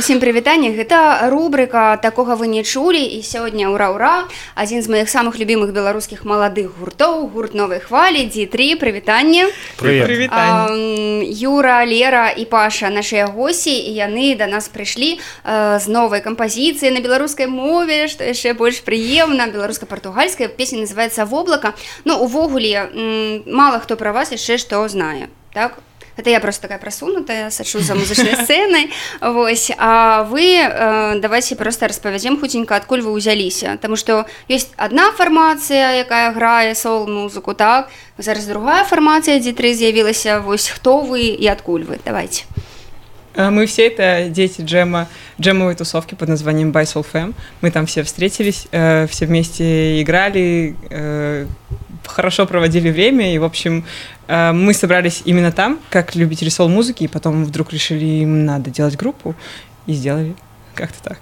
усім прывітанне гэта рубрика такога вы не чулі і сёння ура ура адзін з маіх самых любімых беларускіх маладых гуртоў гурт новай хвалі дзе3 прывітанне Юра лера і паша нашыя госці і яны да нас прыйшлі з новай кампазіцыі на беларускай мове што яшчэ больш прыемна беларуска-партугальская песня называется воблака Ну увогуле мало хто пра вас яшчэ што знае так у это я просто такая прасунутая сачу за музычнай сцэнай Вось А вы э, давайте просто распавядзем хуценька адкуль вы ўзяліся Таму што ёсць адна фармацыя якая грае сол музыку так зараз другая фармацыя дзе тры з'явілася вось хто вы і адкуль вы давайте мы все это дети джема джемовой тусовки под названием By Soul Fam. Мы там все встретились, э, все вместе играли, э, хорошо проводили время, и, в общем, э, мы собрались именно там, как любители сол-музыки, и потом вдруг решили, им надо делать группу, и сделали как-то так.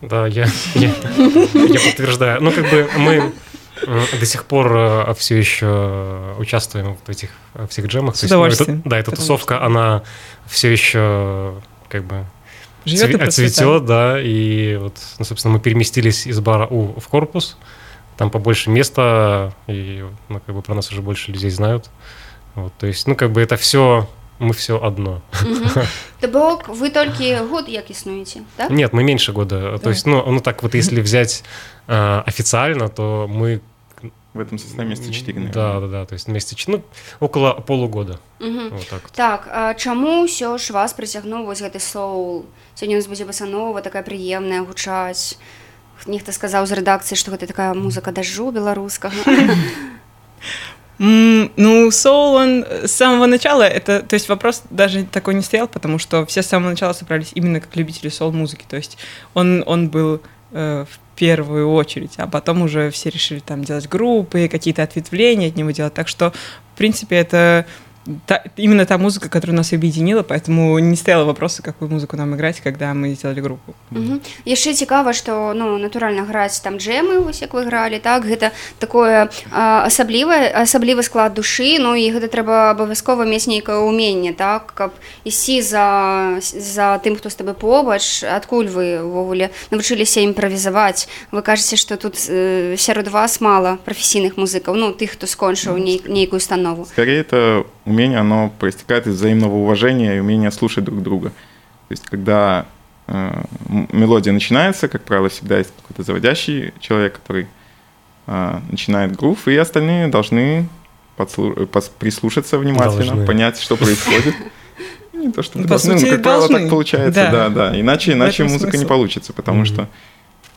Да, я, я, я подтверждаю. Ну, как бы мы до сих пор э, все еще участвуем в этих всех джемах. С удовольствием. Есть, ну, это, да, эта тусовка, что... она все еще как бы Живет цве- цветет, да, и вот, ну, собственно, мы переместились из бара У в корпус, там побольше места, и ну, как бы про нас уже больше людей знают. Вот, то есть, ну, как бы это все мы все одно. То бок вы только год як існуеце так? Нет, мы меньше года. Да. То есть, ну, ну так вот, если взять э, официально, то мы в этом составе месяца 4, наверное. Да, да, да, то есть месяца 4, ну, около полугода. Угу. Вот так, вот. так а чаму ўсё ж вас прыцягнуў вось гэты соул? Сёння у нас будзе басанова такая прыемная гучаць нехта сказаў з рэдакцыі што гэта такая музыка дажджу беларускага. Mm, ну, соул, он с самого начала, это, то есть вопрос даже такой не стоял, потому что все с самого начала собрались именно как любители соул-музыки, то есть он, он был э, в первую очередь, а потом уже все решили там делать группы, какие-то ответвления от него делать, так что, в принципе, это та, именно та музыка, которая нас объединила, поэтому не стояло вопроса, какую музыку нам играть, когда мы сделали группу. Угу. Яшчэ цікава, што ну, натуральна граць там джемы, вось як вы гралі, так гэта такое асаблівае асаблівы склад душы, ну і гэта трэба абавязкова мець нейкае ўменне, так, каб ісці за, за тым, хто з табе побач, адкуль вы ўвогуле навучыліся імправізаваць. Вы кажаце, што тут э, сярод вас мала прафесійных музыкаў, ну тых, хто скончыў ней, нейкую установу. Скорее это умение, оно проистекает из взаимного уважения и умения слушать друг друга. То есть, когда э, мелодия начинается, как правило, всегда есть какой-то заводящий человек, который э, начинает грув, и остальные должны подслу- пос- прислушаться внимательно, должны. понять, что происходит. Не то, что ну, должны, но, как правило, так получается, да, да. Иначе, иначе музыка не получится, потому что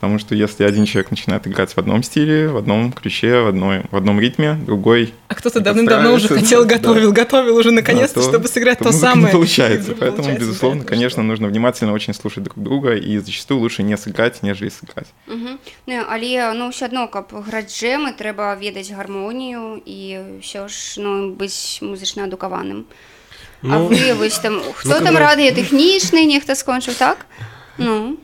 Потому что если один человек начинает играть в одном стиле, в одном ключе, в, одной, в одном ритме, другой... А кто-то давным-давно уже хотел, готовил, да. готовил уже наконец-то, да, то, чтобы сыграть то, то самое. не получается. Поэтому, получается, безусловно, конечно, нужно внимательно очень слушать друг друга, и зачастую лучше не сыграть, нежели сыграть. Угу. Ну, але, ну, все одно, каб граць джемы, трэба ведаць гармонію і ўсё ж, ну, быць музычна адукаваным. Ну, а вы, вось там, хто ну, там радыё тэхнічны, нехта скончыў, так? Ну...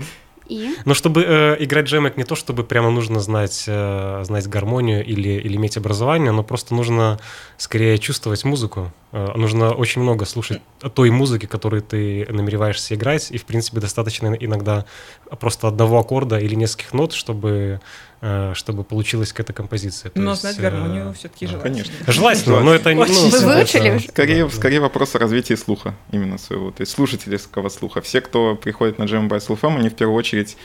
И? Но чтобы э, играть джемик не то, чтобы прямо нужно знать, э, знать гармонию или, или иметь образование, но просто нужно скорее чувствовать музыку. Э, нужно очень много слушать той музыки, которую ты намереваешься играть, и, в принципе, достаточно иногда просто одного аккорда или нескольких нот, чтобы чтобы получилась какая-то композиция. То но есть, знать гармонию э... все-таки желательно. Конечно. Желательно, но это... Ну, Вы выучили уже? Скорее, скорее вопрос о развитии слуха именно своего, то есть слушательского слуха. Все, кто приходит на Jam by Soul они в первую очередь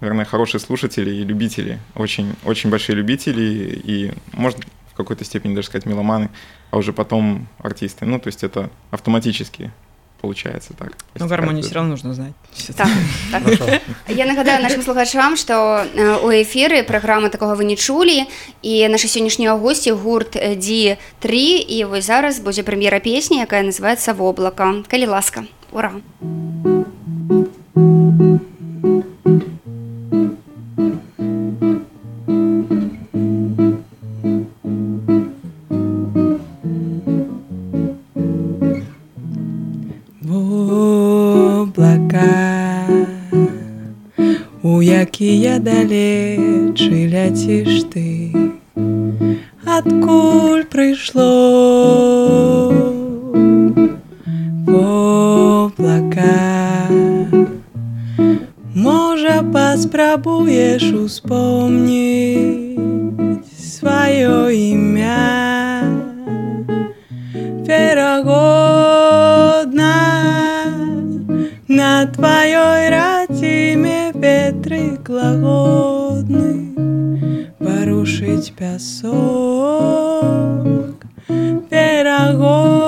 наверное, хорошие слушатели и любители, очень, очень большие любители, и, может, в какой-то степени даже сказать меломаны, а уже потом артисты. Ну, то есть это автоматически получается так. Ну, гармонию все равно нужно знать. Так, так. Я нагадаю нашим слухачам, што у эфіры праграмы такога вы не чулі і нашы сённяшнія госці гурт D3 і вось зараз будзе прэм'ера песні, якая называется воблака. Калі ласка. Ура! якія Прыйшло воблака поспробуешь вспомнить свое имя. Верогодна на твоей родиме ветры глагодны порушить песок. Верогодна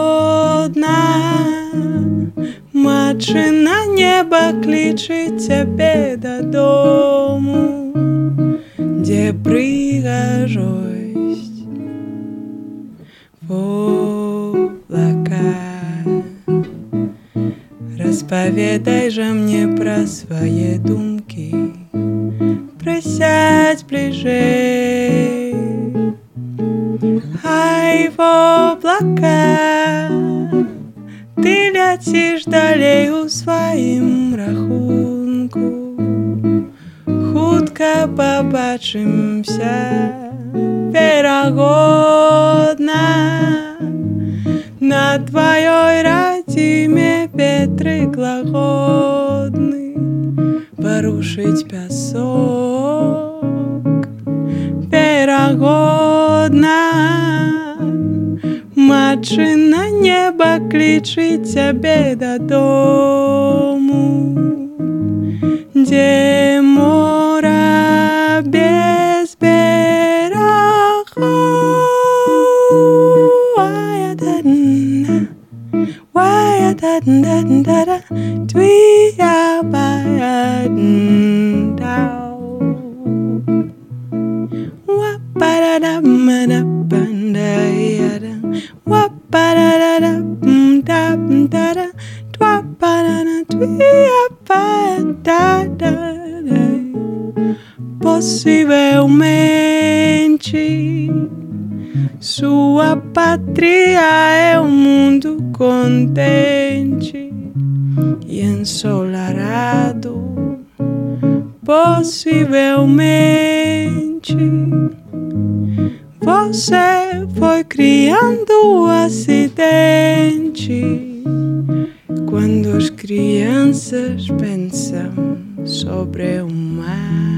матчы на небо кличет тебе до дому, где пригожусь в облака. Расповедай же мне про свои думки, присядь ближе. Облака, ты летишь далей у своим рахунку. Хутка побачимся, верогодна, на твоей родиме ветры глагодны порушить песок. Верогодна, матчы на небо кличит тебе до дому, где море без берегов. Ай-я-да-на, ай-я-да-да-да-да, твия-ба-я-да. Wa-ba-da-da-ma-da-ba-da-ya-da. Sua pátria é um mundo contente e ensolarado. Possivelmente você foi criando acidente quando as crianças pensam sobre o mar.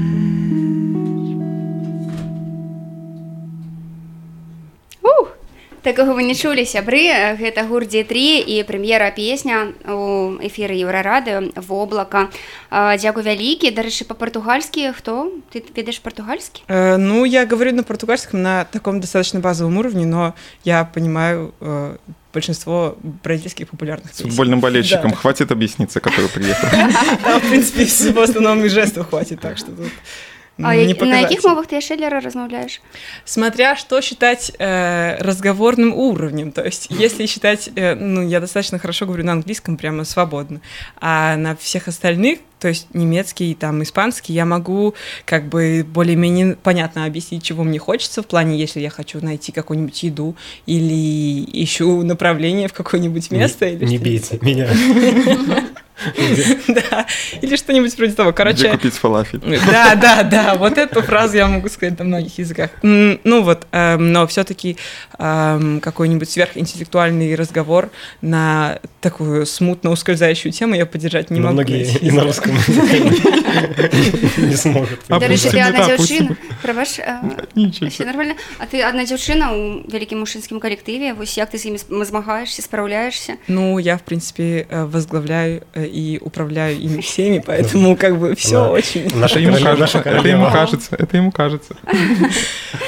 Такога вы не чулі сябры гэта гурдзе 3 і прэм'ера песня у эфіры еўрарадыо воблака дзякуй вялікі дарэчы па-партугальскі хто ты ведаеш партугальскі Э, Ну, я говорю на португальском на таком достаточно базовом уровне, но я понимаю э, большинство бразильских популярных С песен. футбольным болельщиком Да. хватит объясниться, который приехал. Там, в принципе, в основном и жестов хватит, так что тут А не які- на показать. якіх мовах ты шэлера размаўляеш Смотря что считать э, разговорным уровнем. То есть, если считать, э, ну, я достаточно хорошо говорю на английском, прямо свободно, а на всех остальных, то есть немецкий, там, испанский, я могу как бы более-менее понятно объяснить, чего мне хочется в плане, если я хочу найти какую-нибудь еду или ищу направление в какое-нибудь место. Не, или не что-нибудь бейте меня. Да, или что-нибудь вроде того. Где Короче, купить фалафель? да, да, да, вот эту фразу я могу сказать на многих языках. М, Ну вот, эм, но все-таки какой-нибудь сверхинтеллектуальный разговор на такую смутно ускользающую тему я поддержать не Но могу. многие найти. и на русском не смогут. А дарэчы ты пусть одна не так, пусть дзяўчына прабач Ничего все себе. нормально а ты одна дзяўчына ў вялікім мужчынскім калектыве вось як ты з імі зм- змагаешься спраўляешься Ну, я, в принципе, э, возглавляю э, и управляю ими всеми, поэтому как бы все Да. очень... Наша Это ему кажется, это ему кажется, это ему кажется.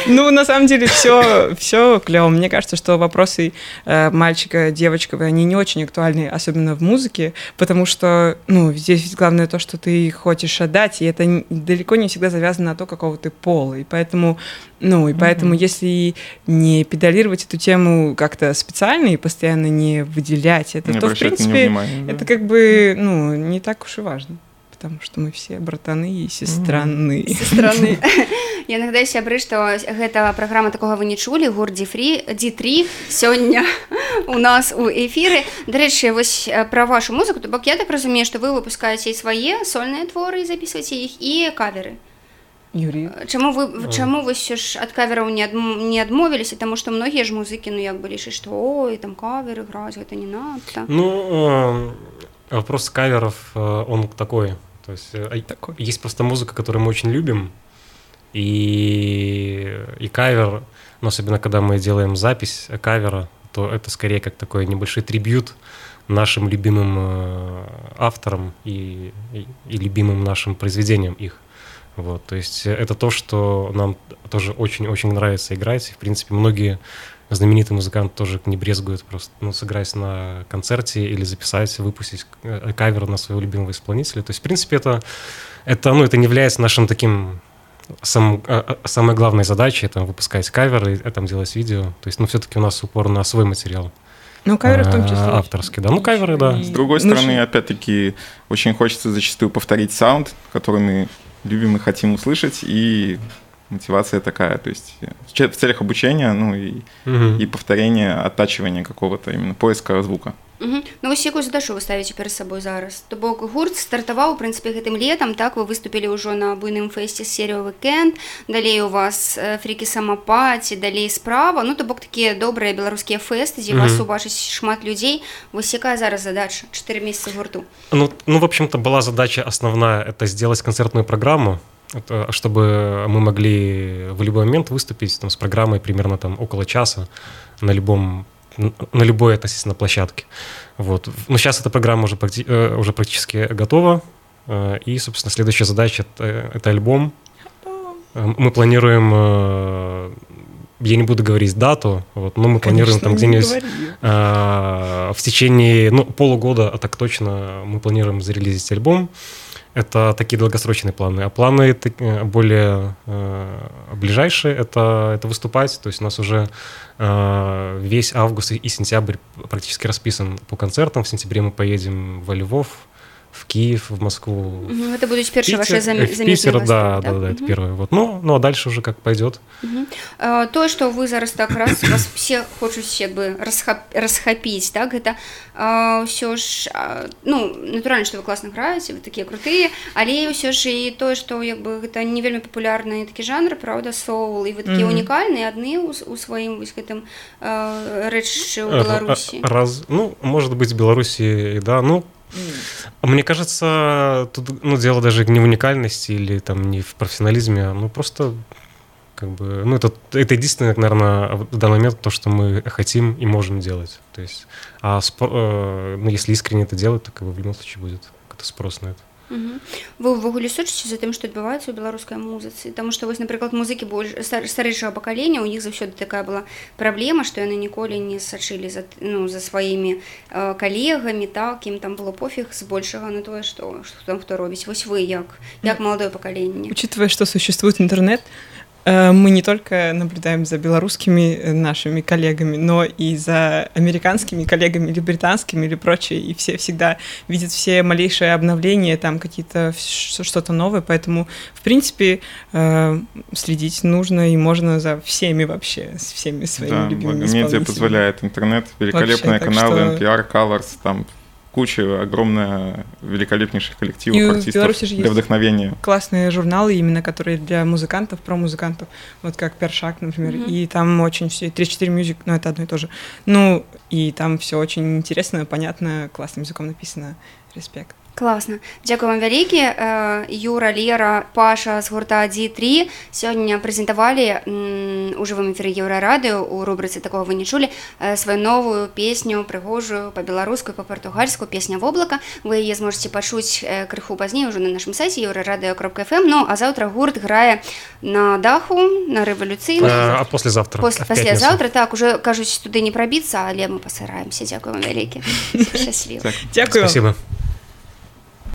Ну, на самом деле, все, все клево. Мне кажется, что вопросы э, мальчика, девочка, они не очень актуальны, особенно в музыке, потому что, ну, здесь ведь главное то, что ты хочешь отдать, и это далеко не всегда завязано на то, какого ты пола. И поэтому, ну, и поэтому, если не педалировать эту тему как-то специально и постоянно не выделять это, Не то, в принципе, это как бы, ну, не так уж и важно. Потому что мы все братаны и сестраны. са стороны я иногда сябры што гэта праграма такога вы не чулі гурдзі фрі дзі3 сёння у нас у эфіры дарэчы вось э, пра вашу музыку то бок я так разумею што вы выпускаеце і свае сольныя творы і записываеце іх і каверы Юрий. чаму вы чаму вы ўсё ж ад кавераў не адм- не адмовіліся таму што многія ж музыкі ну як бы лічаць што ой там каверы граць гэта не надта Ну, э, вопрос каверов, э, он такой То есть э, Такой. есть просто музыка, которую мы очень любим, и, и кавер, но особенно когда мы делаем запись кавера, то это скорее как такой небольшой трибют нашим любимым э, авторам и, и, и любимым нашим произведениям их. Вот, то есть это то, что нам тоже очень-очень нравится играть. И, в принципе, многие знаменитые музыканты тоже не брезгуют просто ну, сыграть на концерте или записать, выпустить э, кавер на своего любимого исполнителя. То есть, в принципе, это, это, ну, это не является нашим таким сам, а, а, самой главной задачей это выпускать каверы, и там делать видео. То есть, ну, все-таки у нас упор на свой материал. Ну, каверы в том числе. Авторский, да. Ну, каверы, да. С другой ну, стороны, опять-таки, очень хочется зачастую повторить саунд, который мы любим и хотим услышать, и мотивация такая, то есть в целях обучения, ну и, угу. и повторения, оттачивания какого-то именно поиска звука. Угу. Ну вось якую задачу вы ставіце перад сабой зараз то бок гурт стартаваў у прынцыпе гэтым летам так вы выступілі ўжо на буйным фэсце серію выкенд далей у вас фрікі самапаці далей справа ну то бок такія добрыя беларускія фэсты дзе угу. вас убачыць шмат людзей вось якая зараз задача 4 месяца гурту ну ну в общем-то была задача основная это сделать концертную программу это, чтобы мы могли в любой момент выступить там, с программой примерно там около часа на любом на любой относительно площадке. Вот. Но сейчас эта программа уже, э, уже практически готова. Э, и, собственно, следующая задача это, это альбом. Э, мы планируем, я не буду говорить дату, вот, но мы Конечно, планируем там где-нибудь в течение ну, полугода, а так точно, мы планируем зарелизить альбом. Это такие долгосрочные планы. А планы э, более э, ближайшие это, это выступать. То есть у нас уже э, весь август и сентябрь практически расписан по концертам. В сентябре мы поедем во Львов, Киев, в Москву. Угу, это будут теперь ваши заметные Питер, да, да, да, да, это первое. Вот. Ну, ну, а дальше уже как пойдет. Угу. А, то, что вы зараз так раз, вас все хочут как бы расхап, так, это а, все ж, а, ну, натурально, что вы классно играете, вы такие крутые, але все же и то, что как бы это не вельми популярные такие жанры, правда, соул, и вы такие угу. уникальные, одни у, у своим вот этим э, речи в Беларуси. Раз, ну, может быть, в Беларуси, да, ну, мне кажется, тут ну, дело даже не в уникальности или там не в профессионализме, а ну просто как бы, ну это, это единственное, наверное, в данный момент то, что мы хотим и можем делать. То есть, а спор, э, ну, если искренне это делать, то как бы в любом случае будет какой-то спрос на это. вы ўвогуле сочыце за тым што адбываецца ў беларускай музыцы Таму што вось напрыклад музыкі больш старэйшага пакалення у іх заўсёды такая была праблема што яны ніколі не сачылі за ну за сваімі э, калегамі так ім там было пофіг збольшага на тое што што там хто робіць вось вы як як маладое пакаленне учитывая што существует интернет Э, мы не только наблюдаем за белорусскими э, нашими коллегами, но и за американскими коллегами или британскими или прочее, и все всегда видят все малейшие обновления, там какие-то что-то новое, поэтому, в принципе, э, следить нужно и можно за всеми вообще, с всеми своими да, любимыми медиа позволяет интернет, великолепные вообще, каналы, что... NPR, Colors, там куча огромная великолепнейших коллективов и артистов для есть вдохновения. Классные журналы именно, которые для музыкантов, про музыкантов, вот как Першак, например, mm-hmm. и там очень все 3-4 мюзик, ну это одно и то же. Ну и там все очень интересно, понятно, классным языком написано. Респект класна Дякую вам вялікі э, Юра лера Паша з гурта D3 сёння прэзентавалі у жывым эфіры еўрарадыо у рубрыцы такого вы не чулі э, сваю новую песню прыгожую па-беларускую па-партугальскую песня воблака вы яе зможаце пачуць э, крыху пазней уже на нашым сайце еўрарадыо кропка фм Ну а заўтра гурт грае на даху на рэвалюцыйна а послезавтра после паслязаўтра так уже кажуць туды не прабіцца але мы пасыраемся Дякую вам вялікі Дякую спасибо